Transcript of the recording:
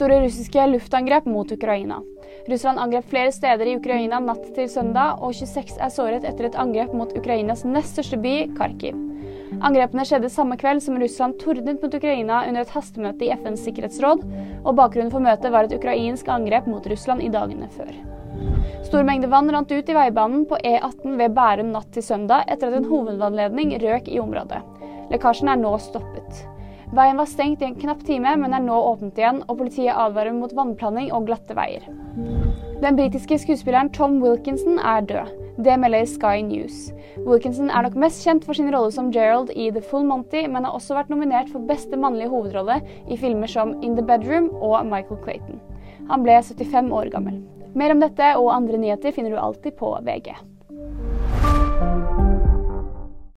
Store russiske luftangrep mot Ukraina. Russland angrep flere steder i Ukraina natt til søndag, og 26 er såret etter et angrep mot Ukrainas nest største by, Kharkiv. Angrepene skjedde samme kveld som Russland tordnet mot Ukraina under et hastemøte i FNs sikkerhetsråd, og bakgrunnen for møtet var et ukrainsk angrep mot Russland i dagene før. Stor mengde vann rant ut i veibanen på E18 ved Bærum natt til søndag etter at en hovedvannledning røk i området. Lekkasjen er nå stoppet. Veien var stengt i en knapp time, men er nå åpnet igjen, og politiet advarer mot vannplaning og glatte veier. Den britiske skuespilleren Tom Wilkinson er død. Det melder Sky News. Wilkinson er nok mest kjent for sin rolle som Gerald i The Full Monty, men har også vært nominert for beste mannlige hovedrolle i filmer som In the Bedroom og Michael Clayton. Han ble 75 år gammel. Mer om dette og andre nyheter finner du alltid på VG.